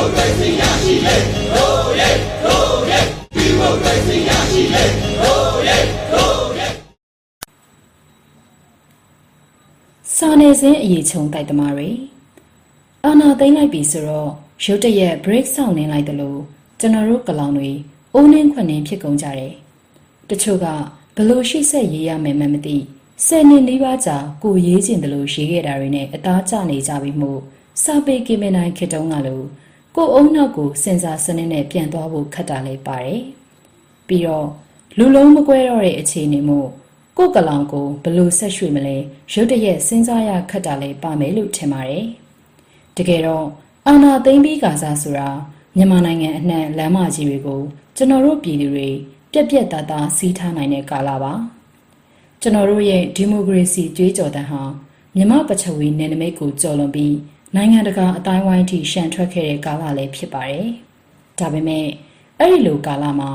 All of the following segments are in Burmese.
မိုကရေစီရရှိလေတို့ရဲ့တို့ရဲ့ဒီမိုကရေစီရရှိလေတို့ရဲ့တို့ရဲ့စာနယ်ဇင်းအရေးချုံတိုက်သမားတွေအာနာသိမ့်လိုက်ပြီဆိုတော့ရုတ်တရက် break ဆောင်နေလိုက်တယ်လို့ကျွန်တော်တို့ကလောင်တွေအိုးနှင်းခွနှင်းဖြစ်ကုန်ကြတယ်တချို့ကဘလို့ရှိဆက်ရေးရမယ်မှမသိဆယ်နှစ်လေးပါးကြာကိုရေးကျင်တယ်လို့ရေးခဲ့တာတွေနဲ့အသားကျနေကြပြီမို့စာပေကိမနိုင်ခေတုံးကလို့ ကိုအုံနောက်ကိုစင်စာစနစ်နဲ့ပြန်သွားဖို့ခက်တာလေးပါတယ်ပြီးတော့လူလုံးမကွဲတော့တဲ့အခြေအနေမို့ကိုယ့်ကလောင်ကိုဘယ်လို့ဆက်ရွှေ့မလဲရုတ်တရက်စဉ်းစားရခက်တာလည်းပါမယ်လို့ထင်ပါတယ်။တကယ်တော့အာနာသိမ့်ပြီးကစားဆိုတာမြန်မာနိုင်ငံအနှံ့လမ်းမကြီးတွေကိုကျွန်တော်တို့ပြည်သူတွေပြက်ပြက်သားသားစီးထားနိုင်တဲ့ကာလပါ။ကျွန်တော်တို့ရဲ့ဒီမိုကရေစီကြွေးကြော်တဲ့ဟာမြမပချဝီနယ်နိမိတ်ကိုကျော်လွန်ပြီး နိုင်ငံတကာအတိုင်းဝိုင်းထိရှန်ထွက်ခဲ့တဲ့ကာလလည်းဖြစ်ပါတယ်။ဒါပေမဲ့အဲ့ဒီလိုကာလမှာ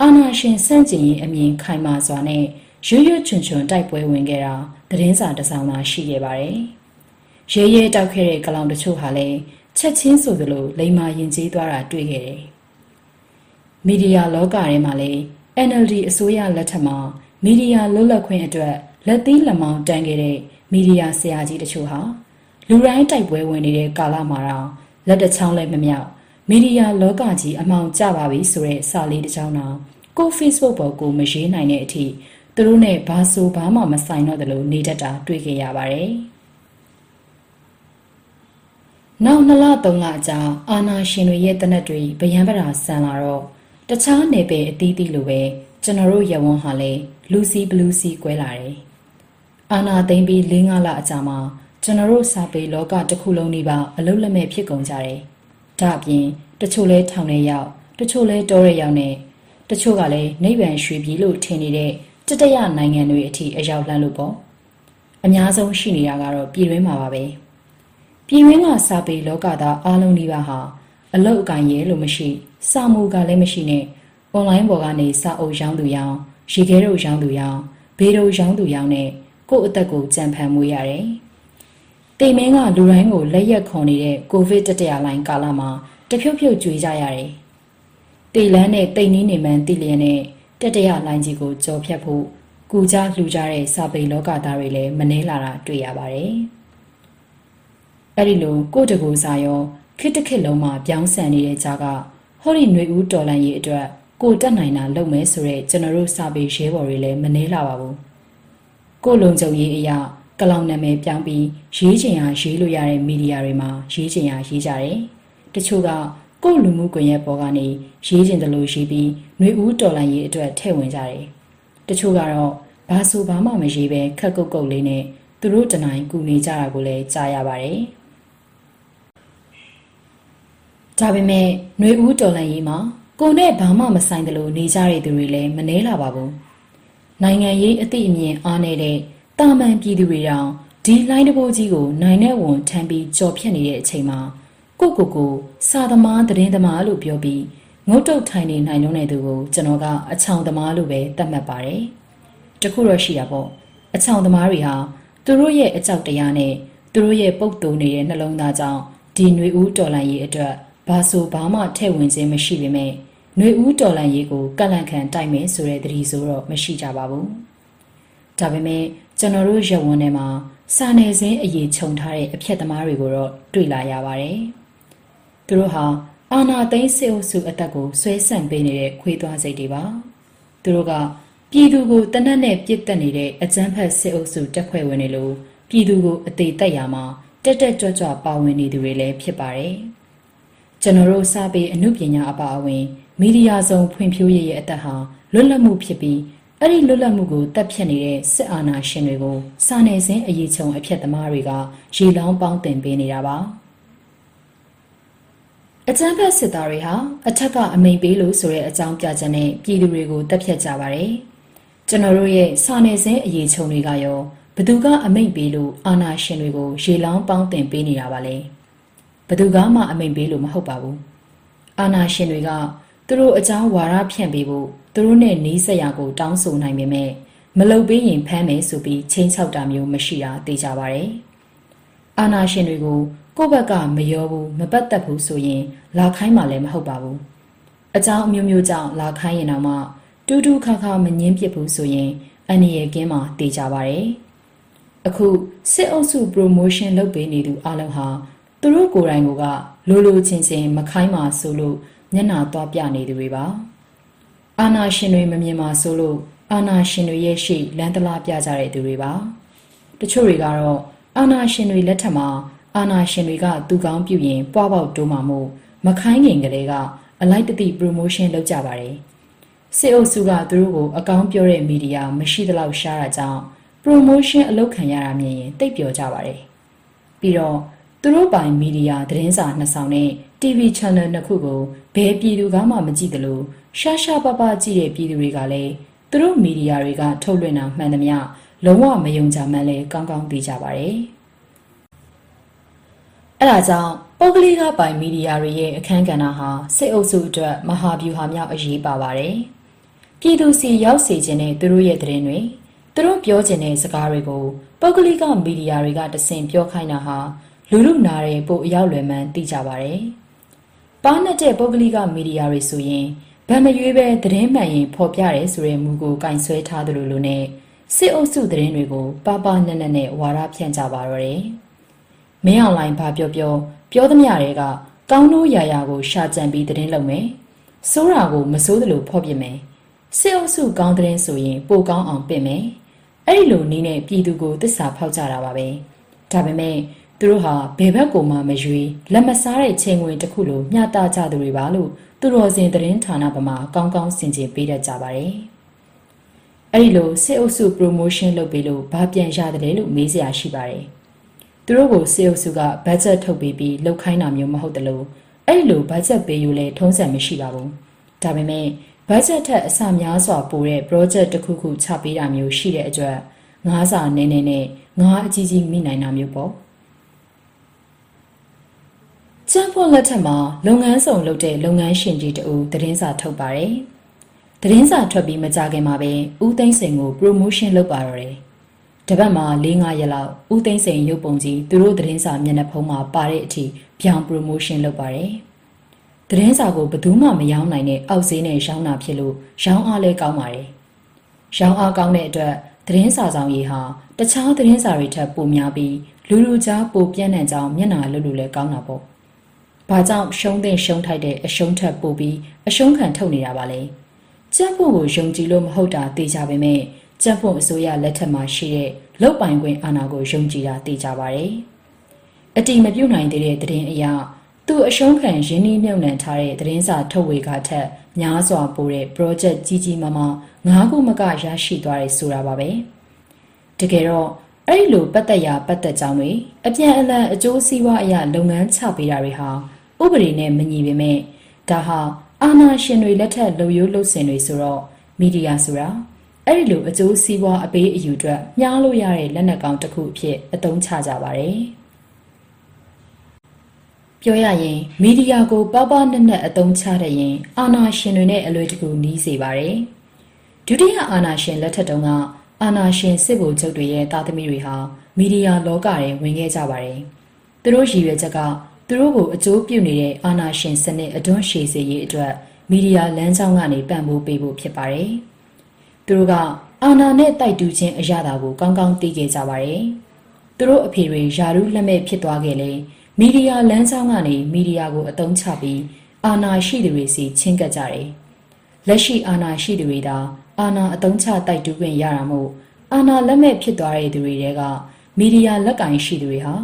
အာနာရှင်စန့်ကျင်ရေးအမြင်ခိုင်မာစွာနဲ့ရွရွချွန်ချွန်တိုက်ပွဲဝင်ခဲ့တာသတင်းစာတစ်စောင်သာရှိခဲ့ပါတယ်။ရဲရဲတောက်ခဲ့တဲ့ကလောင်တချို့ဟာလည်းချက်ချင်းဆိုသလိုလိမ္မာရင်ကျေးသွားတာတွေ့ခဲ့တယ်။မီဒီယာလောကထဲမှာလည်း NLD အစိုးရလက်ထက်မှာမီဒီယာလွတ်လပ်ခွင့်အတွက်လက်သီးလက်မောင်းတန်းခဲ့တဲ့မီဒီယာဆရာကြီးတချို့ဟာ လူတိုင်းတိုက်ပွဲဝင်နေတဲ့ကာလမှာတော့လက်တစ်ချောင်းလည်းမမြောက်မီဒီယာလောကကြီးအမှောင်ကျပါပြီဆိုတဲ့စာလေးတစ်ချောင်းတော့ကို Facebook ပေါ်ကိုမရေးနိုင်တဲ့အထိသူတို့နဲ့ဘာဆိုဘာမှမဆိုင်တော့တယ်လို့နေတတ်တာတွေ့ခဲ့ရပါတယ်။နောက်နှစ်လသုံးလကြာအာနာရှင်တွေရဲ့တနက်တွေဗယံပရာဆန်လာတော့တခြားနယ်ပယ်အသီးသီးလိုပဲကျွန်တော်တို့ရဝန်းဟာလည်းလူစီဘလူးစီကွဲလာတယ်။အာနာသိမ့်ပြီး၄-၅လအကြာမှာ ကျွန်တော်တို့စာပေလောကတစ်ခုလုံးနေပါအလုံးလက်မဲ့ဖြစ်ကုန်ကြတယ်။ဒါအပြင်တချို့လဲထောင်ထဲရောက်တချို့လဲတောထဲရောက်နေတချို့ကလည်းနိဗ္ဗာန်ရွှေပြည်လို့ထင်နေတဲ့တတရနိုင်ငံတွေအထိအရောက်လှမ်းလို့ပေါ့အများဆုံးရှိနေတာကတော့ပြည်တွင်းမှာပါပဲပြည်တွင်းကစာပေလောကသားအားလုံးဒီပါဟာအလုတ်အကင်ရဲလို့မရှိစာမှုကလည်းမရှိနဲ့အွန်လိုင်းပေါ်ကနေစာအုပ်ရောင်းသူရောင်းရေခဲတို့ရောင်းသူရောင်းဘေးတို့ရောင်းသူရောင်းနဲ့ကို့အသက်ကိုကြံဖန်မွေးရတယ် တိမ်မင်းကလူတိုင်းကိုလက်ရက်ခွန်နေတဲ့ကိုဗစ်တတိယလိုင်းကာလမှာတဖြုတ်ဖြုတ်ကြွေးကြရတယ်တေလန်းနဲ့တိမ်နှင်းနေမှန်းတည်လျက်နဲ့တတရလိုင်းကြီးကိုကြော်ဖြတ်ဖို့ကူကြလှူကြတဲ့စာပေလောကသားတွေလည်းမနှဲလာတာတွေ့ရပါတယ်။အဲ့ဒီလိုကိုတကူစာရောခိတခစ်လုံးမှာပြောင်းဆန်နေတဲ့ကြားကဟောဒီຫນွေဦးတော်လန်ရေးအတွက်ကိုတက်နိုင်တာလုပ်မယ်ဆိုတဲ့ကျွန်တော်တို့စာပေရဲဘော်တွေလည်းမနှဲလာပါဘူး။ကိုလုံခြုံရေးအရာ ကလောင်နာမည်ပြောင်းပြီးရေးချင်ရာရေးလို့ရတဲ့မီဒီယာတွေမှာရေးချင်ရာရေးကြတယ်။တချို့ကကို့လူမှုကွန်ရက်ပေါ်ကနေရေးကျင်တယ်လို့ရေးပြီးຫນွေဦးတော်လိုင်းရေးအတွက်ထည့်ဝင်ကြတယ်။တချို့ကတော့ဘာဆိုဘာမှမရေးပဲခက်ကုတ်ကုတ်လေးနဲ့သူတို့တနိုင်ကူနေကြတာကိုလည်းကြားရပါတယ်။ဒါပေမဲ့ຫນွေဦးတော်လိုင်းရေးမှာကိုနဲ့ဘာမှမဆိုင်တယ်လို့နေကြတဲ့သူတွေလည်းမနှဲလာပါဘူး။နိုင်ငံရေးအသည့်အမြင်အားနေတဲ့ တာမန်ပြည်သူတွေတောင်ဒီလိုင်းတဘိုးကြီးကိုနိုင်နဲ့ဝန်ထမ်းပြီးကြော်ဖြတ်နေတဲ့အချိန်မှာကိုကိုကိုစာသမားသတင်းသမားလို့ပြောပြီးငုတ်တုတ်ထိုင်နေနိုင်လုံးတဲ့သူကိုကျွန်တော်ကအချောင်သမားလို့ပဲသတ်မှတ်ပါတယ်။တခုတော့ရှိတာပေါ့။အချောင်သမားတွေဟာသူတို့ရဲ့အကြောက်တရားနဲ့သူတို့ရဲ့ပုတ်တူနေတဲ့နှလုံးသားကြောင့်ဒီຫນွေဦးတော်လန်ရေးအတွက်ဘာဆိုဘာမှထဲ့ဝင်ခြင်းမရှိပေမဲ့ຫນွေဦးတော်လန်ရေးကိုကန့်လန့်ခံတိုက်မယ်ဆိုတဲ့သတိဆိုတော့မရှိကြပါဘူး။ဒါပေမဲ့ ကျွန်တော်တို့ရုပ်ဝန်းထဲမှာစာနယ်ဇင်းအရေးခြုံထားတဲ့အဖြတ်သမားတွေကိုတော့တွေ့လာရပါတယ်။သူတို့ဟာအာနာသိန်းစေအုပ်စုအသက်ကိုဆွဲဆန့်ပေးနေတဲ့ခွေးသွားစိတ်တွေပါသူတို့ကပြည်သူကိုတနက်နဲ့ပြစ်တက်နေတဲ့အကြမ်းဖက်စစ်အုပ်စုတက်ခွဲဝင်နေလို့ပြည်သူကိုအသေးတက်ရမှာတက်တက်ကြွကြွပါဝင်နေသူတွေလည်းဖြစ်ပါတယ်ကျွန်တော်တို့စာပေအမှုပညာအပါအဝင် မီဒီယာဆောင်ဖွံ့ဖြိုးရေးရဲ့အသက်ဟာလွတ်လပ်မှုဖြစ်ပြီး အဲ့ဒီလွတ်လပ်မှုကိုတပ်ဖြတ်နေတဲ့စစ်အာဏာရှင်တွေကိုစာနယ်ဇင်းအရေးချုံအဖြစ်သမားတွေကရေလောင်းပေါင်းတင်ပေးနေတာပါ။အကြမ်းဖက်စစ်သားတွေဟာအထက်ကအမိန်ပေးလို့ဆိုတဲ့အကြောင်းပြချက်နဲ့ပြည်သူတွေကိုတပ်ဖြတ်ကြပါတယ်။ကျွန်တော်တို့ရဲ့စာနယ်ဇင်းအရေးချုံတွေကရောဘသူကအမိန်ပေးလို့အာဏာရှင်တွေကိုရေလောင်းပေါင်းတင်ပေးနေတာပါလဲ။ဘသူကမှအမိန်ပေးလို့မဟုတ်ပါဘူး။အာဏာရှင်တွေကသူတို့အကြောင်းဝါဒဖြန့်ပေးဖို့ သူတို့နဲ့နှီးဆက်ရာကိုတောင်းဆိုနိုင်ပေမဲ့မလုပ်ပေးရင်ဖမ်းမယ်ဆိုပြီးချင်းချောက်တာမျိုးမရှိတာသိကြပါတယ်။အာဏာရှင်တွေကိုကိုယ့်ဘက်ကမရောဘူးမပတ်သက်ဘူးဆိုရင်လာခိုင်းမှလည်းမဟုတ်ပါဘူးအကြောင်းအမျိုးမျိုးကြောင့်လာခိုင်းရင်တော့မှတူးတူးခါခါမငင်းပြစ်ဘူးဆိုရင်အန်ရယ်ကင်းမှာတည်ကြပါတယ်အခုစစ်အုပ်စု promotion လုပ်ပေးနေသူအလုံးဟာသူတို့ကိုယ်တိုင်ကလိုလိုချင်းချင်းမခိုင်းပါဆိုလို့မျက်နှာသွားပြနေသူတွေပါ အာနာရှင်တွေမမြင်ပါဆိုလို့အာနာရှင်တွေရဲ့ရှိလမ်းတလားပြကြတဲ့သူတွေပါတချို့တွေကတော့အာနာရှင်တွေလက်ထက်မှာအာနာရှင်တွေကသူကောင်းပြုရင်ပွားပေါက်တိုးမှာမို့မခိုင်းခင်ကလေးကအလိုက်တတိ promotion လုပ်ကြပါတယ်စစ်အုပ်စုကသူတို့ကိုအကောင်းပြောတဲ့မီဒီယာမရှိသလောက်ရှားတာကြောင့် promotion အလုပ်ခံရတာမြင်ရင်တိတ်ပျော်ကြပါတယ်ပြီးတော့ သူတို့ပိုင်မီဒီယာသတင်းစာနှစ်ဆောင်နဲ့ TV channel နှစ်ခုကိုဘယ်ပြည်သူကမှမကြည့်သလိုရှားရှားပပကြည့်တဲ့ပြည်သူတွေကလည်းသူတို့မီဒီယာတွေကထုတ်လွှင့်တာမှန်သမျှလုံးဝမယုံကြမှန်းလဲကောင်းကောင်းသိကြပါတယ်။အဲဒါကြောင့်ပုဂ္ဂလိကပိုင်မီဒီယာတွေရဲ့အခန်းကဏ္ဍဟာစစ်အုပ်စုအတွက်မဟာဗျူဟာမြောက်အရေးပါပါတယ်။ပြည်သူစီရောက်စေခြင်းနဲ့သူတို့ရဲ့သတင်းတွေသူတို့ပြောခြင်းတဲ့စကားတွေကိုပုဂ္ဂလိကမီဒီယာတွေကတဆင့်ပြောခိုင်းတာဟာ လူလူနာတဲ့ပိုအရောက်လွယ်မှန်းသိကြပါတယ်။ပါနဲ့တဲ့ပုဂ္ဂလိကမီဒီယာတွေဆိုရင်ဗန်မရွေးပဲသတင်းမှန်ရင်ဖော်ပြရဲဆိုတဲ့မူကိုကင်ဆွဲထားသလိုလိုနဲ့စစ်အုပ်စုသတင်းတွေကိုပါပါနက်နက်နဲ့ဝါရဖြန့်ကြပါတော့တယ်။မင်းအောင်လိုင်းဘာပြောပြောပြောသမျှတွေကကောင်းတို့ရာရာကိုရှာကြံပြီးသတင်းလုပ်မယ်။စိုးတာကိုမစိုးသလိုဖော်ပြမယ်။စစ်အုပ်စုကောင်းသတင်းဆိုရင်ပိုကောင်းအောင်ပြင်မယ်။အဲ့ဒီလိုနည်းနဲ့ပြည်သူကိုတစ္ဆာဖောက်ကြတာပါပဲ။ဒါပေမဲ့ သူတို့ဟာဘယ်ဘက်ကိုမှမရွေးလက်မစားတဲ့ချိန်ဝင်တစ်ခုလိုမျှတကြသူတွေပါလို့သူတော်စင်သတင်းဌာနပမာကောင်းကောင်းဆင်ခြင်ပေးတတ်ကြပါတယ်။အဲဒီလိုစစ်အုပ်စု promotion လုပ်ပေးလို့ဘာပြန်ရတယ်လို့မေးစရာရှိပါတယ်။သူတို့ကိုစစ်အုပ်စုက budget ထုတ်ပေးပြီးလှုပ်ခိုင်းတာမျိုးမဟုတ်တလို့အဲ့လို budget ပေးယူလဲထုံးစံမရှိပါဘူး။ဒါပေမဲ့ budget ထက်အဆများစွာပိုတဲ့ project တစ်ခုခုချပေးတာမျိုးရှိတဲ့အတွက်ငါးစာနည်းနည်းနဲ့ငါးအကြီးကြီးမိနိုင်တာမျိုးပေါ့။ ကျန်းဖို့လက်ထက်မှာလုပ်ငန်းဆောင်လုပ်တဲ့လုပ်ငန်းရှင်ကြီးတူသတင်းစာထုတ်ပါတယ်။သတင်းစာထွက်ပြီးမကြခင်မှာပဲဦးသိန်းစိန်ကို promotion လုပ်ပါတော့တယ်။တပတ်မှာ၄-၅ရက်လောက်ဦးသိန်းစိန်ရုပ်ပုံကြီးသူတို့သတင်းစာမျက်နှာဖုံးမှာပါတဲ့အထိပြောင်း promotion လုပ်ပါတယ်။သတင်းစာကိုဘယ်သူမှမရောင်းနိုင်တဲ့အောက်ဈေးနဲ့ရောင်းတာဖြစ်လို့ရောင်းအားလဲကောင်းပါတယ်။ရောင်းအားကောင်းတဲ့အတွက်သတင်းစာဆောင်ရေးဟာတခြားသတင်းစာတွေထက်ပိုများပြီးလူလူကြားပိုပြန့်နှံ့ကြောင်းမျက်နှာလွတ်လို့လဲကောင်းတာပေါ့။ ဘာကြောင့်ရှုံးတဲ့ရှုံးထိုက်တဲ့အရှုံးထက်ပိုပြီးအရှုံးခံထုတ်နေတာပါလဲကျန်းဖို့ကိုယုံကြည်လို့မဟုတ်တာသိကြပေမဲ့ကျန်းဖို့အစိုးရလက်ထက်မှာရှိတဲ့လုတ်ပိုင်ခွင့်အာဏာကိုယုံကြည်တာသိကြပါတယ်အတိမပြုတ်နိုင်သေးတဲ့သတင်းအရာသူအရှုံးခံရင်းနှီးမြှုပ်နှံထားတဲ့သတင်းစာထုတ်ဝေကထက်များစွာပိုတဲ့ project ကြီးကြီးမားမား၅ခုမကရရှိသွားတယ်ဆိုတာပါပဲတကယ်တော့အဲ့ဒီလိုပတ်သက်ရာပတ်သက်ကြောင်းတွေအပြန်အလှန်အကျိုးစီးပွားအရာလုပ်ငန်းချပေးတာတွေဟာ ဥပဒေနဲ့မညီပေမဲ့ဒါဟာအာဏာရှင်တွေလက်ထက်လုံရိုးလှုပ်ဆင်တွေဆိုတော့မီဒီယာဆိုတာအဲ့ဒီလိုအကျိုးစီးပွားအပေးအယူအတွက်မျှားလို့ရတဲ့လက်နက်ကောင်းတစ်ခုအဖြစ်အသုံးချကြပါတယ်ပြောရရင်မီဒီယာကိုပေါပေါနက်နက်အသုံးချတဲ့ရင်အာဏာရှင်တွေနဲ့အလွယ်တကူနီးစေပါတယ်ဒုတိယအာဏာရှင်လက်ထက်တုန်းကအာဏာရှင်စစ်ဗိုလ်ချုပ်တွေရဲ့တာသမီတွေဟာမီဒီယာလောကထဲဝင်ခဲ့ကြပါတယ်သူတို့ရည်ရွယ်ချက်က သူတို့ကိုအကျိုးပြုနေတဲ့အာဏာရှင်စနစ်အတွန်းရှည်စေရေးအတွက်မီဒီယာလမ်းကြောင်းကနေပံ့ပိုးပေးဖို့ဖြစ်ပါတယ်။သူတို့ကအာဏာနဲ့တိုက်တူးခြင်းအရာတာကိုကောင်းကောင်းသိခဲ့ကြပါတယ်။သူတို့အဖေတွေယာရုလက်မဲ့ဖြစ်သွားခဲ့လေမီဒီယာလမ်းကြောင်းကနေမီဒီယာကိုအသုံးချပြီးအာဏာရှိသူတွေစီချင်းကပ်ကြတယ်။လက်ရှိအာဏာရှိသူတွေသာအာဏာအသုံးချတိုက်တူးခွင့်ရတာမို့အာဏာလက်မဲ့ဖြစ်သွားတဲ့သူတွေတဲကမီဒီယာလက်ကင်ရှိသူတွေဟာ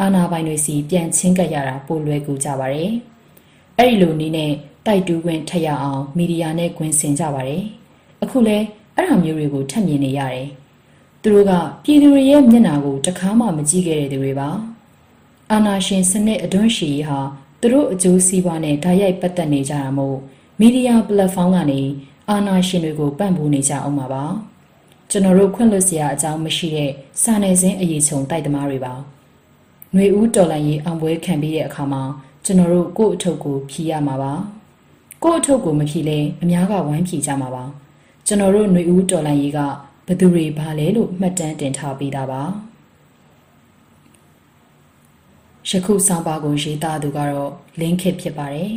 အာနာပိုင်တွေစီပြန်ချင်းကပ်ရတာပိုလွယ်ကူကြပါတယ်။အဲ့ဒီလိုနည်းနဲ့တိုက်တူးခွင့်ထက်ရအောင်မီဒီယာနဲ့ခွင်ဆင်ကြပါတယ်။အခုလဲအဲ့ဒါမျိုးတွေကိုထပ်မြင်နေရတယ်။သူတို့ကပြည်သူတွေရဲ့မျက်နှာကိုတခါမှမကြည့်ခဲ့တဲ့သူတွေပါ။အာနာရှင်စနစ်အတွန်းရှည်ဟာသူတို့အကျိုးစီးပွားနဲ့ဓာတ်ရိုက်ပတ်သက်နေကြတာမို့မီဒီယာပလက်ဖောင်းကနေအာနာရှင်တွေကိုပံ့ပိုးနေကြအောင်ပါပါ။ကျွန်တော်တို့ခွင့်လွှတ်စရာအကြောင်းမရှိတဲ့စာနယ်ဇင်းအရေးချုံတိုက်သမားတွေပါ။ ຫນွေဦးတော်လိုင်းရေးအောင်ပွဲခံပြီးတဲ့အခါမှာကျွန်တော်တို့ကို့အထုပ်ကိုဖြီးရမှာပါကို့အထုပ်ကိုမဖြီးလဲအများကဝိုင်းဖြီးကြမှာပါကျွန်တော်တို့ຫນွေဦးတော်လိုင်းရေးကဘသူတွေဘာလဲလို့မှတ်တမ်းတင်ထားပေးတာပါ ယခုဆောင်ပါကိုရေးသားသူကတော့လင်းခစ်ဖြစ်ပါတယ်